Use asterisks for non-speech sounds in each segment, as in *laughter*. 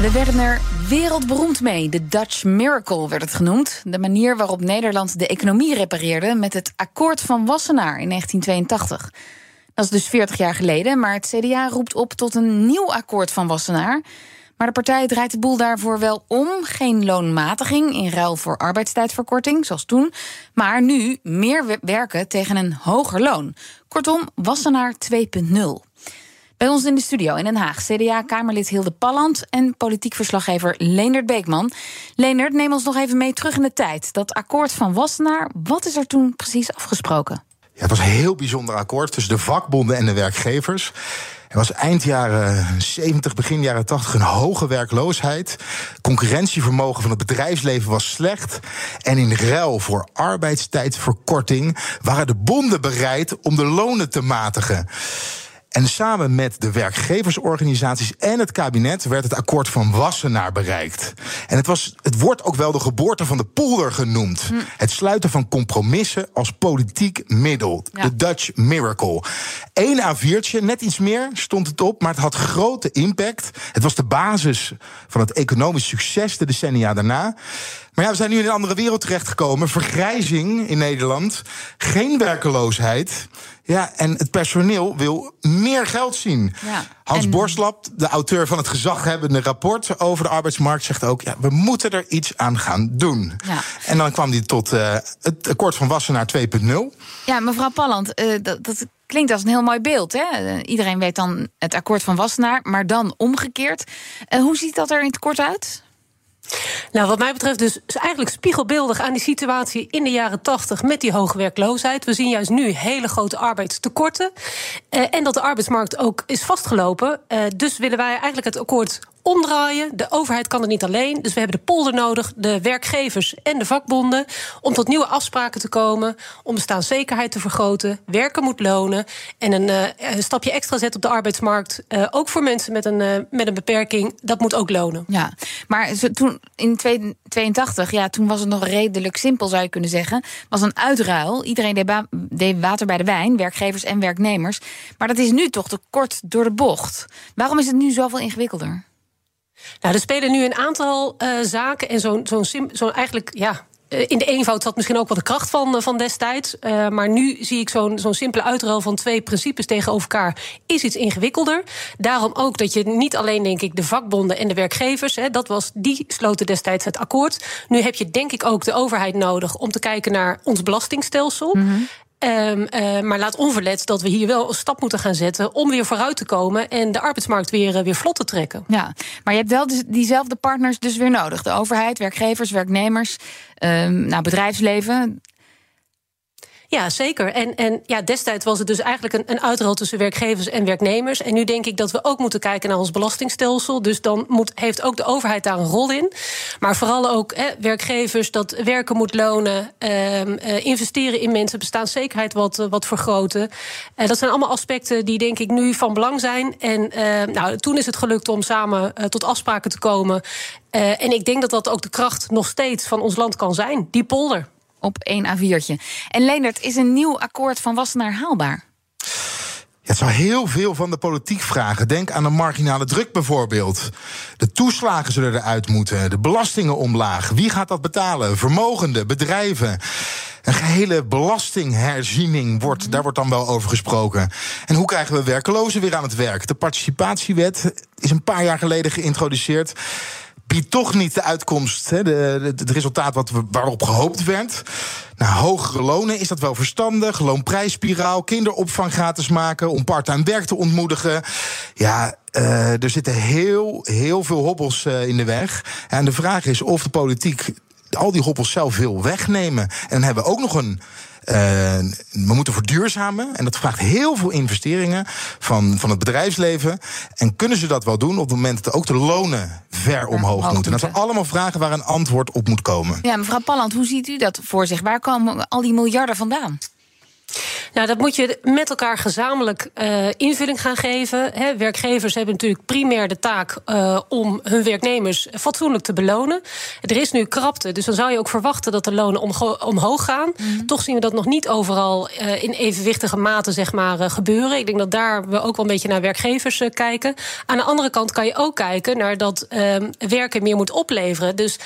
We werden er wereldberoemd mee. De Dutch Miracle werd het genoemd. De manier waarop Nederland de economie repareerde met het akkoord van Wassenaar in 1982. Dat is dus 40 jaar geleden, maar het CDA roept op tot een nieuw akkoord van Wassenaar. Maar de partij draait de boel daarvoor wel om. Geen loonmatiging in ruil voor arbeidstijdverkorting, zoals toen. Maar nu meer werken tegen een hoger loon. Kortom, Wassenaar 2.0. Bij ons in de studio in Den Haag, CDA-Kamerlid Hilde Palland en politiek verslaggever Leendert Beekman. Leendert, neem ons nog even mee terug in de tijd. Dat akkoord van Wassenaar, wat is er toen precies afgesproken? Ja, het was een heel bijzonder akkoord tussen de vakbonden en de werkgevers. Er was eind jaren 70, begin jaren 80 een hoge werkloosheid. Concurrentievermogen van het bedrijfsleven was slecht. En in ruil voor arbeidstijdverkorting waren de bonden bereid om de lonen te matigen. En samen met de werkgeversorganisaties en het kabinet werd het akkoord van Wassenaar bereikt. En het, was, het wordt ook wel de geboorte van de polder genoemd. Het sluiten van compromissen als politiek middel. De Dutch Miracle. Eén A4'tje, net iets meer stond het op, maar het had grote impact. Het was de basis van het economisch succes de decennia daarna. Maar ja, we zijn nu in een andere wereld terechtgekomen. Vergrijzing in Nederland, geen werkeloosheid. Ja, en het personeel wil meer geld zien. Ja, Hans en- Borslap, de auteur van het gezaghebbende rapport over de arbeidsmarkt, zegt ook: ja, we moeten er iets aan gaan doen. Ja. En dan kwam hij tot eh, het akkoord van Wassenaar 2.0. Ja, mevrouw Palland, eh, dat, dat klinkt als een heel mooi beeld. Hè? Eh, iedereen weet dan het akkoord van Wassenaar, maar dan omgekeerd. Eh, hoe ziet dat er in het kort uit? Nou, wat mij betreft dus is eigenlijk spiegelbeeldig aan die situatie in de jaren 80 met die hoge werkloosheid. We zien juist nu hele grote arbeidstekorten. Eh, en dat de arbeidsmarkt ook is vastgelopen. Eh, dus willen wij eigenlijk het akkoord omdraaien. De overheid kan het niet alleen. Dus we hebben de polder nodig, de werkgevers en de vakbonden. om tot nieuwe afspraken te komen. om bestaanszekerheid te vergroten. Werken moet lonen. En een, eh, een stapje extra zetten op de arbeidsmarkt. eh, ook voor mensen met een, eh, met een beperking. Dat moet ook lonen. Ja, maar toen in 82, ja, toen was het nog redelijk simpel, zou je kunnen zeggen. Was een uitruil. Iedereen deed water bij de wijn, werkgevers en werknemers. Maar dat is nu toch te kort door de bocht. Waarom is het nu zoveel ingewikkelder? Nou, er spelen nu een aantal eh, zaken. En zo'n zo'n eigenlijk, ja. eh, In de eenvoud zat misschien ook wel de kracht van, eh, van destijds. Maar nu zie ik zo'n zo'n simpele uitruil van twee principes tegenover elkaar. Is iets ingewikkelder. Daarom ook dat je niet alleen, denk ik, de vakbonden en de werkgevers. Hè, dat was, die sloten destijds het akkoord. Nu heb je, denk ik, ook de overheid nodig om te kijken naar ons belastingstelsel. Ehm, eh, maar laat onverlet dat we hier wel een stap moeten gaan zetten om weer vooruit te komen en de arbeidsmarkt weer, eh, weer vlot te trekken. Ja, maar je hebt wel dus diezelfde partners dus weer nodig. De overheid, werkgevers, werknemers, ehm, nou, bedrijfsleven. Ja, zeker. En, en ja, destijds was het dus eigenlijk een, een tussen werkgevers en werknemers. En nu denk ik dat we ook moeten kijken naar ons belastingstelsel. Dus dan moet, heeft ook de overheid daar een rol in. Maar vooral ook hè, werkgevers dat werken moet lonen, ehm, eh, investeren in mensen, bestaanszekerheid wat, eh, wat vergroten. Eh, dat zijn allemaal aspecten die denk ik nu van belang zijn. En eh, nou, toen is het gelukt om samen eh, tot afspraken te komen. Eh, en ik denk dat dat ook de kracht nog steeds van ons land kan zijn. Die polder. Op één A4'tje. En Leendert, is een nieuw akkoord van Wassenaar haalbaar? Ja, het zou heel veel van de politiek vragen. Denk aan de marginale druk bijvoorbeeld. De toeslagen zullen eruit moeten, de belastingen omlaag. Wie gaat dat betalen? Vermogenden, bedrijven. Een gehele belastingherziening wordt, daar wordt dan wel over gesproken. En hoe krijgen we werklozen weer aan het werk? De participatiewet is een paar jaar geleden geïntroduceerd biedt toch niet de uitkomst, hè, de, het resultaat wat waarop gehoopt werd. Nou, hogere lonen, is dat wel verstandig? Loonprijsspiraal, kinderopvang gratis maken... om parttime werk te ontmoedigen. Ja, eh, er zitten heel, heel veel hobbels eh, in de weg. En de vraag is of de politiek al die hobbels zelf wil wegnemen. En dan hebben we ook nog een. Uh, we moeten verduurzamen. En dat vraagt heel veel investeringen van, van het bedrijfsleven. En kunnen ze dat wel doen op het moment dat ook de lonen ver omhoog moeten? Dat zijn allemaal vragen waar een antwoord op moet komen. Ja, mevrouw Palland, hoe ziet u dat voor zich? Waar komen al die miljarden vandaan? Nou, dat moet je met elkaar gezamenlijk uh, invulling gaan geven. He, werkgevers hebben natuurlijk primair de taak uh, om hun werknemers fatsoenlijk te belonen. Er is nu krapte, dus dan zou je ook verwachten dat de lonen omhoog gaan. Mm. Toch zien we dat nog niet overal uh, in evenwichtige mate zeg maar, gebeuren. Ik denk dat daar we ook wel een beetje naar werkgevers kijken. Aan de andere kant kan je ook kijken naar dat ehm, werken meer moet opleveren. Dus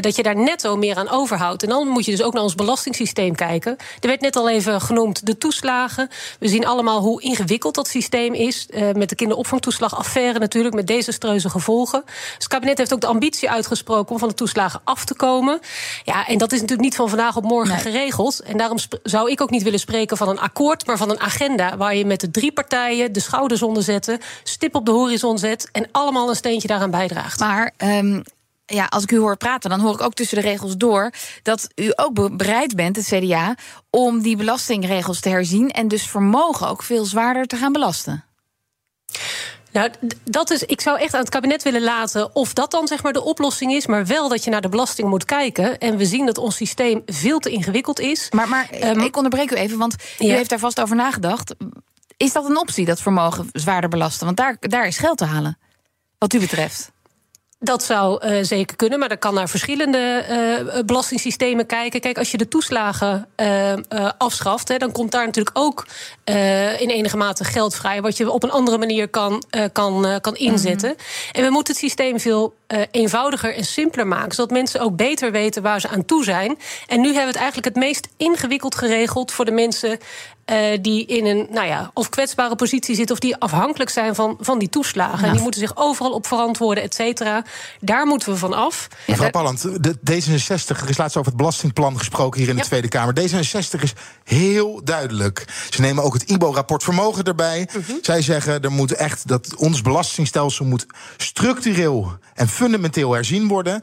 dat je daar netto meer aan overhoudt. En dan moet je dus ook naar ons belastingssysteem kijken. Er werd net al even genoemd de toeslagen. We zien allemaal hoe ingewikkeld dat systeem is. Uh, met de kinderopvangtoeslagaffaire natuurlijk, met desastreuze gevolgen. Dus het kabinet heeft ook de ambitie uitgesproken om van de toeslagen af te komen. Ja, en dat is natuurlijk niet van vandaag op morgen nee. geregeld. En daarom zou ik ook niet willen spreken van een akkoord, maar van een agenda waar je met de drie partijen de schouders onder zetten, stip op de horizon zet en allemaal een steentje daaraan bijdraagt. Maar um, ja, als ik u hoor praten, dan hoor ik ook tussen de regels door dat u ook bereid bent, het CDA, om die belastingregels te herzien en dus vermogen ook veel zwaarder te gaan belasten. Nou, dat is, ik zou echt aan het kabinet willen laten of dat dan zeg maar de oplossing is, maar wel dat je naar de belasting moet kijken. En we zien dat ons systeem veel te ingewikkeld is. Maar, maar um, ik onderbreek u even, want u heeft daar vast over nagedacht. Is dat een optie, dat vermogen zwaarder belasten? Want daar, daar is geld te halen, wat u betreft. Dat zou uh, zeker kunnen, maar dan kan naar verschillende uh, belastingssystemen kijken. Kijk, als je de toeslagen uh, afschaft, hè, dan komt daar natuurlijk ook in enige mate geld vrij, wat je op een andere manier kan, kan, kan inzetten. Mm -hmm. En we moeten het systeem veel eenvoudiger en simpeler maken, zodat mensen ook beter weten waar ze aan toe zijn. En nu hebben we het eigenlijk het meest ingewikkeld geregeld voor de mensen uh, die in een nou ja, of kwetsbare positie zitten... of die afhankelijk zijn van, van die toeslagen. Ja. En die moeten zich overal op verantwoorden, et cetera. Daar moeten we van af. Mevrouw Palland, de D66, er is laatst over het belastingplan gesproken... hier in de ja. Tweede Kamer. D66 is heel duidelijk. Ze nemen ook het IBO-rapport vermogen erbij. Uh -huh. Zij zeggen, er moet echt dat ons belastingstelsel moet structureel en fundamenteel herzien worden.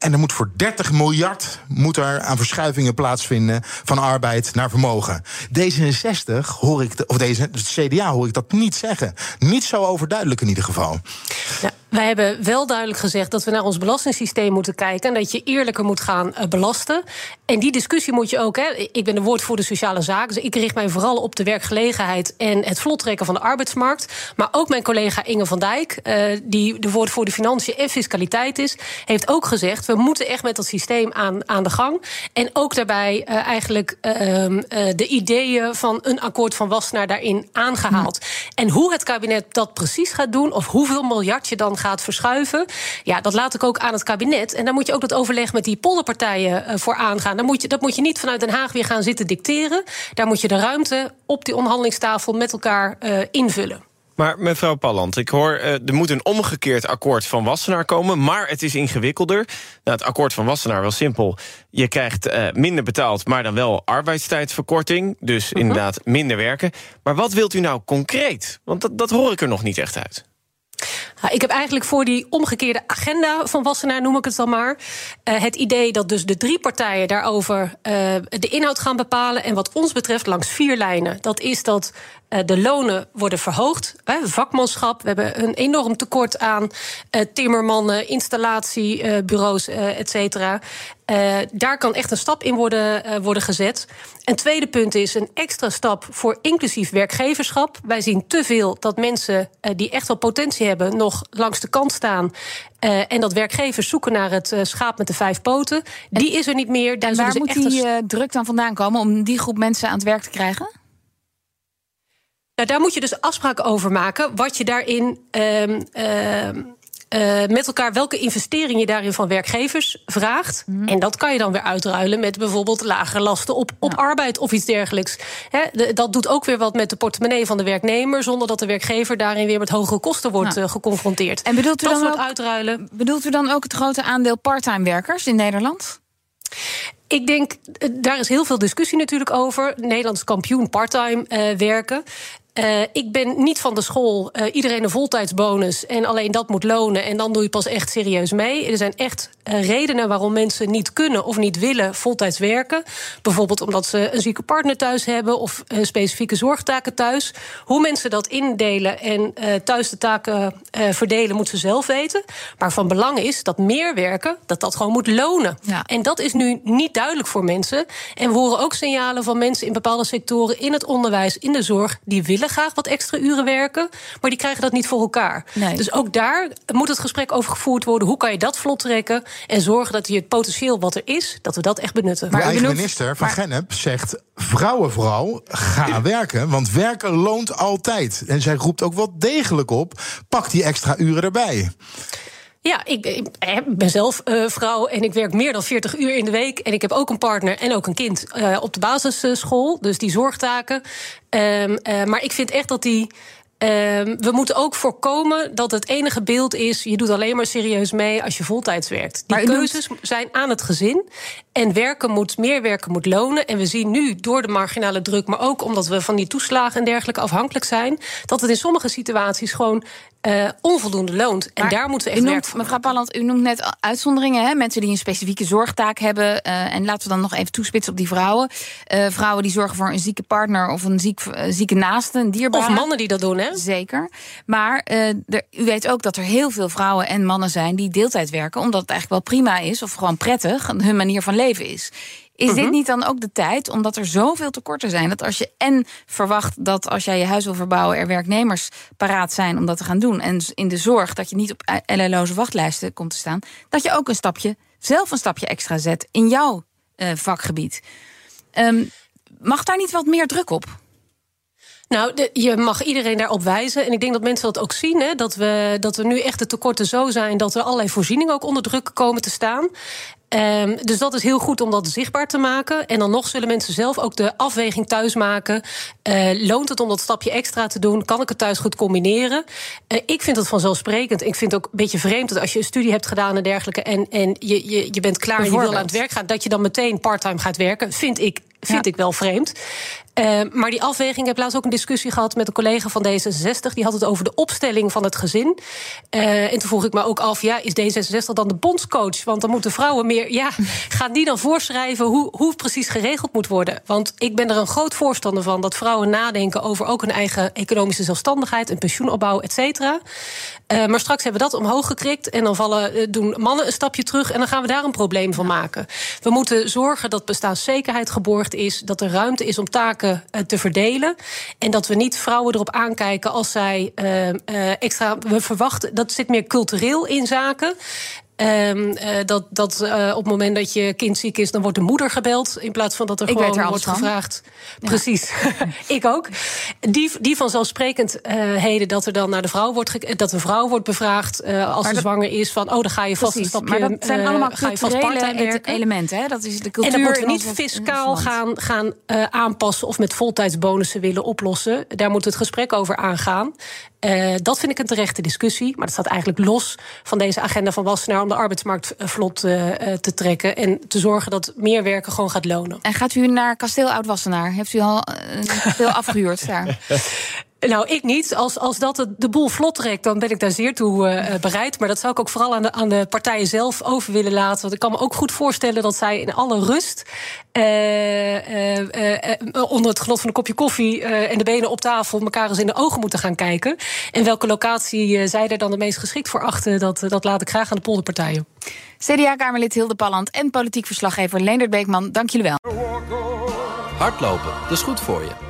En er moet voor 30 miljard moet er aan verschuivingen plaatsvinden van arbeid naar vermogen. D66 hoor ik, of deze, het CDA hoor ik dat niet zeggen. Niet zo overduidelijk in ieder geval. Wij hebben wel duidelijk gezegd dat we naar ons belastingssysteem moeten kijken. En dat je eerlijker moet gaan uh, belasten. En die discussie moet je ook. Hè, ik ben de woordvoerder sociale zaken. Dus ik richt mij vooral op de werkgelegenheid en het vlottrekken van de arbeidsmarkt. Maar ook mijn collega Inge van Dijk, uh, die de woordvoerder financiën en fiscaliteit is, heeft ook gezegd: we moeten echt met dat systeem aan, aan de gang. En ook daarbij uh, eigenlijk de ideeën van een akkoord van Wassenaar daarin aangehaald. En hoe het kabinet dat precies gaat doen, of hoeveel miljard je dan gaat verschuiven. Ja, dat laat ik ook aan het kabinet. En daar moet je ook dat overleg met die polderpartijen voor aangaan. Dan moet je, dat moet je niet vanuit Den Haag weer gaan zitten dicteren. Daar moet je de ruimte op die onderhandelingstafel met elkaar invullen. Maar mevrouw Palland, ik hoor uh, er moet een omgekeerd akkoord van Wassenaar komen, maar het is ingewikkelder. Nou, het akkoord van Wassenaar wel simpel. Je krijgt uh, minder betaald, maar dan wel arbeidstijdverkorting. Dus uh -huh. inderdaad minder werken. Maar wat wilt u nou concreet? Want dat, dat hoor ik er nog niet echt uit. Nou, ik heb eigenlijk voor die omgekeerde agenda van Wassenaar, noem ik het dan maar, uh, het idee dat dus de drie partijen daarover de inhoud gaan bepalen. En wat ons betreft langs vier lijnen. Dat is dat de lonen worden verhoogd. Hè, vakmanschap, we hebben een enorm tekort aan uh, timmermannen, installatiebureaus, et cetera. Uh, daar kan echt een stap in worden, uh, worden gezet. Een tweede punt is een extra stap voor inclusief werkgeverschap. Wij zien te veel dat mensen uh, die echt wel potentie hebben, nog langs de kant staan. en dat werkgevers zoeken naar het schaap met de vijf poten. Die is er niet meer. Daar en waar moet die druk dan vandaan komen om die groep mensen aan het werk te krijgen? Nou, daar moet je dus afspraken over maken. Wat je daarin. Um, um, uh, met elkaar welke investering je daarin van werkgevers vraagt. Mm. En dat kan je dan weer uitruilen met bijvoorbeeld lagere lasten op, op ja. arbeid of iets dergelijks. He, de, dat doet ook weer wat met de portemonnee van de werknemer, zonder dat de werkgever daarin weer met hogere kosten wordt ja. uh, geconfronteerd. En bedoelt u, dat dan soort ook, uitruilen. bedoelt u dan ook het grote aandeel parttime werkers in Nederland? Ik denk, daar is heel veel discussie natuurlijk over. Nederlands kampioen parttime uh, werken. Uh, ik ben niet van de school. Uh, iedereen een voltijdsbonus en alleen dat moet lonen. En dan doe je pas echt serieus mee. Er zijn echt uh, redenen waarom mensen niet kunnen of niet willen voltijds werken. Bijvoorbeeld omdat ze een zieke partner thuis hebben of specifieke zorgtaken thuis. Hoe mensen dat indelen en thuis de taken verdelen, moeten ze zelf weten. Maar van belang is dat meer werken, dat dat gewoon moet lonen. Ja. En dat is nu niet duidelijk voor mensen. En we horen ook signalen van mensen in bepaalde sectoren, in het onderwijs, in de zorg, die willen graag wat extra uren werken, maar die krijgen dat niet voor elkaar. Nee. Dus ook daar moet het gesprek over gevoerd worden. Hoe kan je dat vlot trekken en zorgen dat je het potentieel wat er is, dat we dat echt benutten. Maar de eigen minister van Gennep zegt: vrouwen vooral, ga *laughs* werken, want werken loont altijd. En zij roept ook wel degelijk op: pak die extra uren erbij. Ja, ik, ik, ben zelf uh, vrouw en ik werk meer dan 40 uur in de week. En ik heb ook een partner en ook een kind uh, op de basisschool. Dus die zorgtaken. Um, uh, maar ik vind echt dat die. Um, we moeten ook voorkomen dat het enige beeld is... je doet alleen maar serieus mee als je voltijds werkt. Die keuzes zijn aan het gezin. En werken moet, meer werken moet lonen. En we zien nu door de marginale druk... maar ook omdat we van die toeslagen en dergelijke afhankelijk zijn... dat het in sommige situaties gewoon uh, onvoldoende loont. En daar moeten we echt noemt, Mevrouw Palland, u noemt net uitzonderingen. Hè? Mensen die een specifieke zorgtaak hebben. Uh, en laten we dan nog even toespitsen op die vrouwen. Uh, vrouwen die zorgen voor een zieke partner of een ziek, zieke naaste, een dierbare. Of mannen die dat doen, hè? Zeker. Maar er, u weet ook dat er heel veel vrouwen en mannen zijn... die deeltijd werken, omdat het eigenlijk wel prima is... of gewoon prettig, hun manier van leven is. Is dit mhm. niet dan ook de tijd, omdat er zoveel tekorten zijn, dat als je en verwacht dat als jij je huis wil verbouwen, er werknemers paraat zijn om dat te gaan doen, en in de zorg dat je niet op LLO'ze wachtlijsten komt te staan, dat je ook een stapje, zelf een stapje extra zet in jouw uh, vakgebied. Um, mag daar niet wat meer druk op? Nou, de, je mag iedereen daarop wijzen. En ik denk dat mensen dat ook zien. Hè, dat, we, dat we nu echt de tekorten zo zijn dat er allerlei voorzieningen ook onder druk komen te staan. Um, dus dat is heel goed om dat zichtbaar te maken. En dan nog zullen mensen zelf ook de afweging thuis maken. Uh, loont het om dat stapje extra te doen? Kan ik het thuis goed combineren? Uh, ik vind het vanzelfsprekend. Ik vind het ook een beetje vreemd dat als je een studie hebt gedaan en dergelijke. en, en je, je, je bent klaar en je wil aan het werk gaan. dat je dan meteen parttime gaat werken. Vind ik vind ik wel vreemd. Uh, maar die afweging, ik heb laatst ook een discussie gehad met een collega van D66. Die had het over de opstelling van het gezin. Uh, en toen vroeg ik me ook af, ja, is D66 dan de bondscoach? Want dan moeten vrouwen meer. Ja, *laughs* gaan die dan voorschrijven hoe, hoe het precies geregeld moet worden? Want ik ben er een groot voorstander van dat vrouwen nadenken over ook hun eigen economische zelfstandigheid, een pensioenopbouw, et cetera. Uh, maar straks hebben we dat omhoog gekrikt. En dan vallen, doen mannen een stapje terug. En dan gaan we daar een probleem van maken. We moeten zorgen dat bestaanszekerheid geborgd is dat er ruimte is om taken uh, te verdelen. En dat we niet vrouwen erop aankijken als zij uh, uh, extra. We verwachten dat zit meer cultureel in zaken. Um, uh, dat dat uh, op het moment dat je kind ziek is, dan wordt de moeder gebeld. In plaats van dat er ik gewoon er wordt van. gevraagd. Ja. Precies. *laughs* ik ook. Die, die vanzelfsprekendheden uh, dat er dan naar de vrouw wordt dat de vrouw wordt bevraagd als ze zwanger is. Van oh, dan ga je vast Precies. een stapje. Maar dat zijn allemaal ga je vast part elementen. Hè? Dat is de cultuur. En dan moeten we niet fiscaal gaan, gaan aanpassen of met voltijdsbonussen willen oplossen. Daar moet het gesprek over aangaan. Uh, dat vind ik een terechte discussie. Maar dat staat eigenlijk los van deze agenda van Wassenaar... om de arbeidsmarkt vlot uh, te trekken... en te zorgen dat meer werken gewoon gaat lonen. En gaat u naar Kasteel Oud-Wassenaar? Heeft u al een kasteel *laughs* afgehuurd daar? *laughs* Nou, ik niet. Als, als dat de boel vlot trekt, dan ben ik daar zeer toe uh, bereid. Maar dat zou ik ook vooral aan de, aan de partijen zelf over willen laten. Want ik kan me ook goed voorstellen dat zij in alle rust... Uh, uh, onder het genot van een kopje koffie en de benen op tafel... elkaar eens in de ogen moeten gaan kijken. En welke locatie zij er dan de meest geschikt voor achten... dat, dat laat ik graag aan de polderpartijen. CDA-Kamerlid Hilde Palland en politiek verslaggever Leendert Beekman, dank jullie wel. Hardlopen, dat is goed voor je.